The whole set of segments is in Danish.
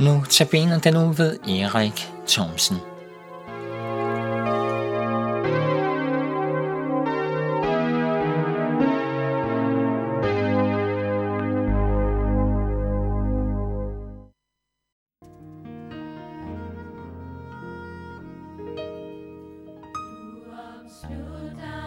Nu tabiner den nu ved Erik Thomsen. Stood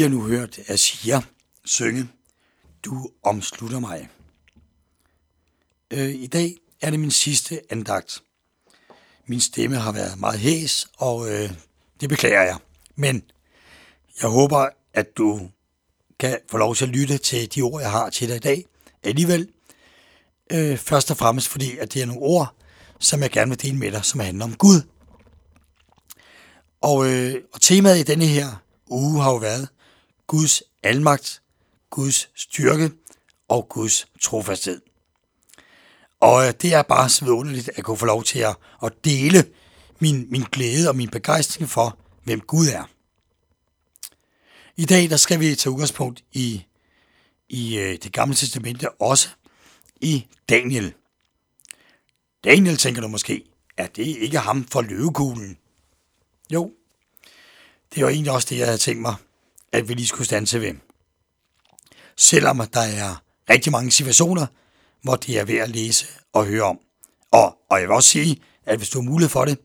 har nu hørt Asia synge Du omslutter mig. Øh, I dag er det min sidste andagt. Min stemme har været meget hæs, og øh, det beklager jeg. Men jeg håber, at du kan få lov til at lytte til de ord, jeg har til dig i dag. Alligevel, øh, først og fremmest fordi, at det er nogle ord, som jeg gerne vil dele med dig, som handler om Gud. Og, øh, og temaet i denne her uge har jo været Guds almagt, Guds styrke og Guds trofasthed. Og øh, det er bare så vidunderligt at kunne få lov til at, at dele min, min glæde og min begejstring for, hvem Gud er. I dag der skal vi tage udgangspunkt i, i øh, det gamle testamente, også i Daniel. Daniel tænker du måske, er det ikke ham for løvekuglen? Jo, det var egentlig også det, jeg havde tænkt mig, at vi lige skulle stanse ved. Selvom der er rigtig mange situationer, hvor det er værd at læse og høre om. Og, og jeg vil også sige, at hvis du har mulighed for det,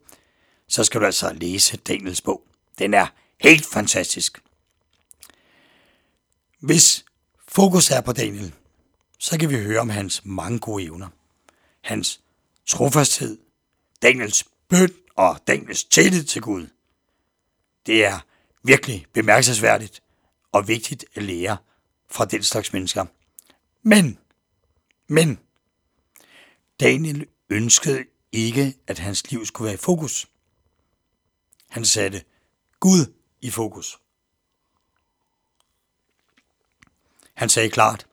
så skal du altså læse Daniels bog. Den er helt fantastisk. Hvis fokus er på Daniel, så kan vi høre om hans mange gode evner. Hans trofasthed, Daniels bøn og Daniels tillid til Gud. Det er virkelig bemærkelsesværdigt og vigtigt at lære fra den slags mennesker. Men, men, Daniel ønskede ikke, at hans liv skulle være i fokus. Han satte Gud i fokus. Han sagde klart,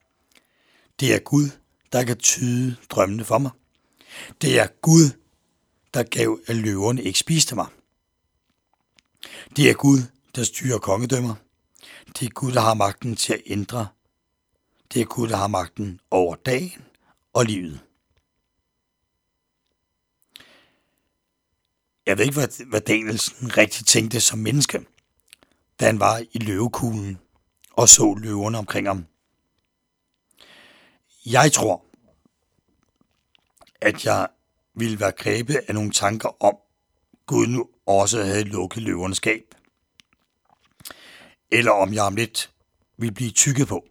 det er Gud, der kan tyde drømmene for mig. Det er Gud, der gav, at løverne ikke spiste mig. Det er Gud, der styrer kongedømmer. Det er Gud, der har magten til at ændre. Det er Gud, der har magten over dagen og livet. Jeg ved ikke, hvad, hvad Danielsen rigtig tænkte som menneske, da han var i løvekuglen og så løverne omkring ham. Jeg tror, at jeg ville være grebet af nogle tanker om, Gud nu også havde lukket løvernes skab. Eller om jeg om lidt vil blive tykket på.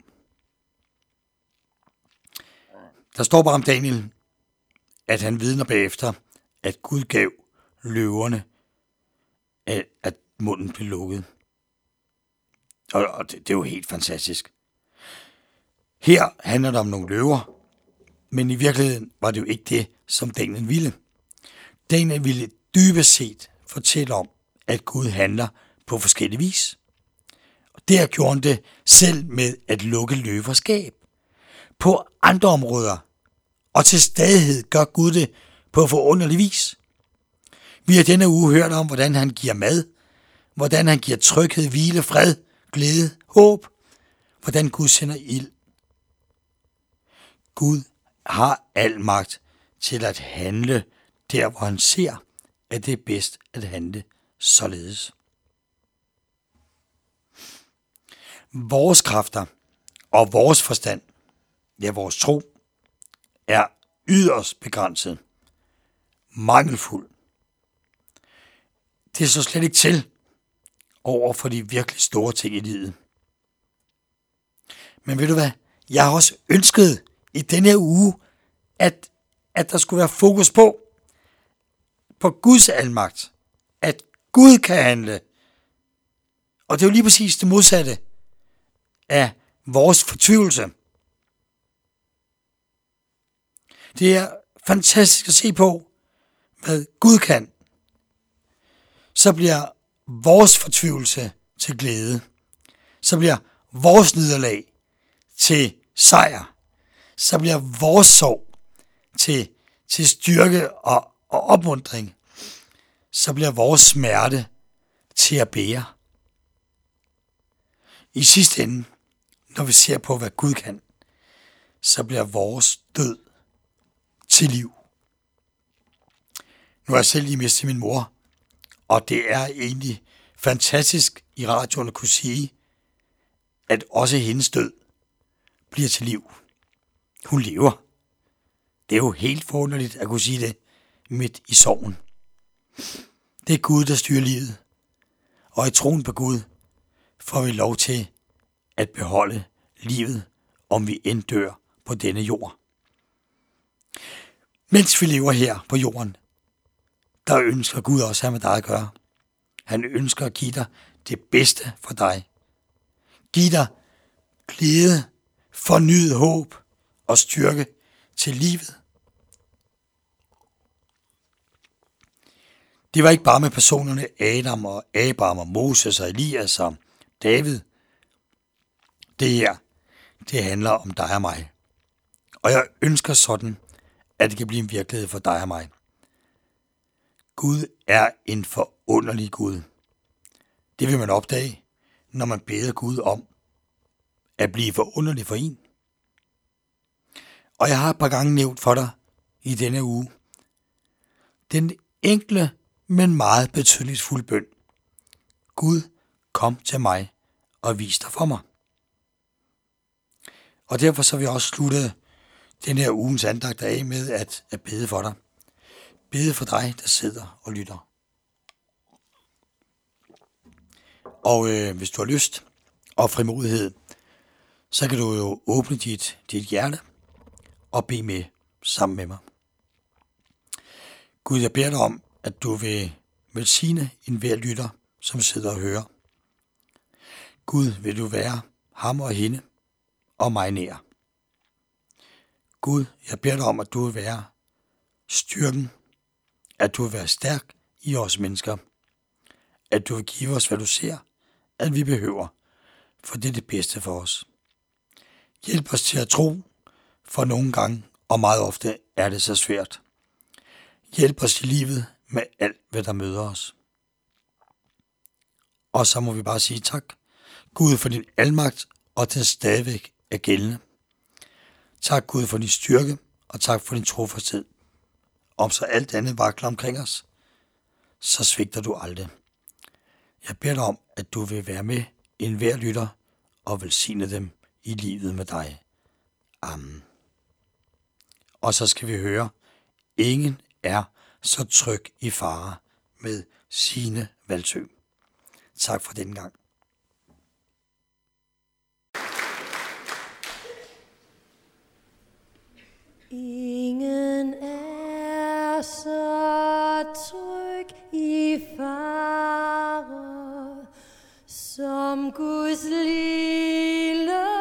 Der står bare om Daniel, at han vidner bagefter, at Gud gav løverne, at munden blev lukket. Og det, det er jo helt fantastisk. Her handler det om nogle løver, men i virkeligheden var det jo ikke det, som Daniel ville. Daniel ville dybest set fortælle om, at Gud handler på forskellige vis. Og der gjorde han det selv med at lukke løverskab. På andre områder, og til stadighed gør Gud det på forunderlig vis. Vi har denne uge hørt om, hvordan han giver mad, hvordan han giver tryghed, hvile, fred, glæde, håb, hvordan Gud sender ild. Gud har al magt til at handle der, hvor han ser, at det er bedst at handle således. Vores kræfter og vores forstand, ja vores tro, er yderst begrænset, mangelfuld. Det er så slet ikke til over for de virkelig store ting i livet. Men ved du hvad? Jeg har også ønsket i denne her uge, at, at der skulle være fokus på, på Guds almagt. At Gud kan handle. Og det er jo lige præcis det modsatte af vores fortvivlelse. Det er fantastisk at se på, hvad Gud kan. Så bliver vores fortvivlelse til glæde. Så bliver vores nederlag til sejr. Så bliver vores sorg til, til styrke og, og opmundring. Så bliver vores smerte til at bære. I sidste ende, når vi ser på, hvad Gud kan, så bliver vores død til liv. Nu har jeg selv lige mistet min mor, og det er egentlig fantastisk i radioen at kunne sige, at også hendes død bliver til liv. Hun lever. Det er jo helt forunderligt at kunne sige det midt i sorgen. Det er Gud, der styrer livet. Og i troen på Gud får vi lov til at beholde livet, om vi end dør på denne jord. Mens vi lever her på jorden, der ønsker Gud også at have med dig at gøre. Han ønsker at give dig det bedste for dig. Giv dig glæde, fornyet håb og styrke til livet. Det var ikke bare med personerne Adam og Abraham og Moses og Elias og David. Det her, det handler om dig og mig. Og jeg ønsker sådan, at det kan blive en virkelighed for dig og mig. Gud er en forunderlig Gud. Det vil man opdage, når man beder Gud om at blive forunderlig for en. Og jeg har et par gange nævnt for dig i denne uge, den enkle, men meget betydningsfulde bøn. Gud, kom til mig og vis dig for mig. Og derfor så vil jeg også slutte den her ugens andagt af med at, at bede for dig. Bede for dig, der sidder og lytter. Og øh, hvis du har lyst og frimodighed, så kan du jo åbne dit, dit hjerte og bede med sammen med mig. Gud, jeg beder dig om, at du vil velsigne en hver lytter, som sidder og hører. Gud, vil du være ham og hende og mig nær. Gud, jeg beder dig om, at du vil være styrken, at du vil være stærk i os mennesker, at du vil give os, hvad du ser, at vi behøver, for det er det bedste for os. Hjælp os til at tro, for nogle gange, og meget ofte er det så svært. Hjælp os i livet med alt, hvad der møder os. Og så må vi bare sige tak, Gud, for din almagt, og den stadigvæk er gældende. Tak Gud for din styrke, og tak for din trofasthed. Om så alt andet vakler omkring os, så svigter du aldrig. Jeg beder dig om, at du vil være med en hver lytter og velsigne dem i livet med dig. Amen. Og så skal vi høre, ingen er så tryg i fare med sine valgsø. Tak for den gang. Ingen er så tryg i fare som Guds lille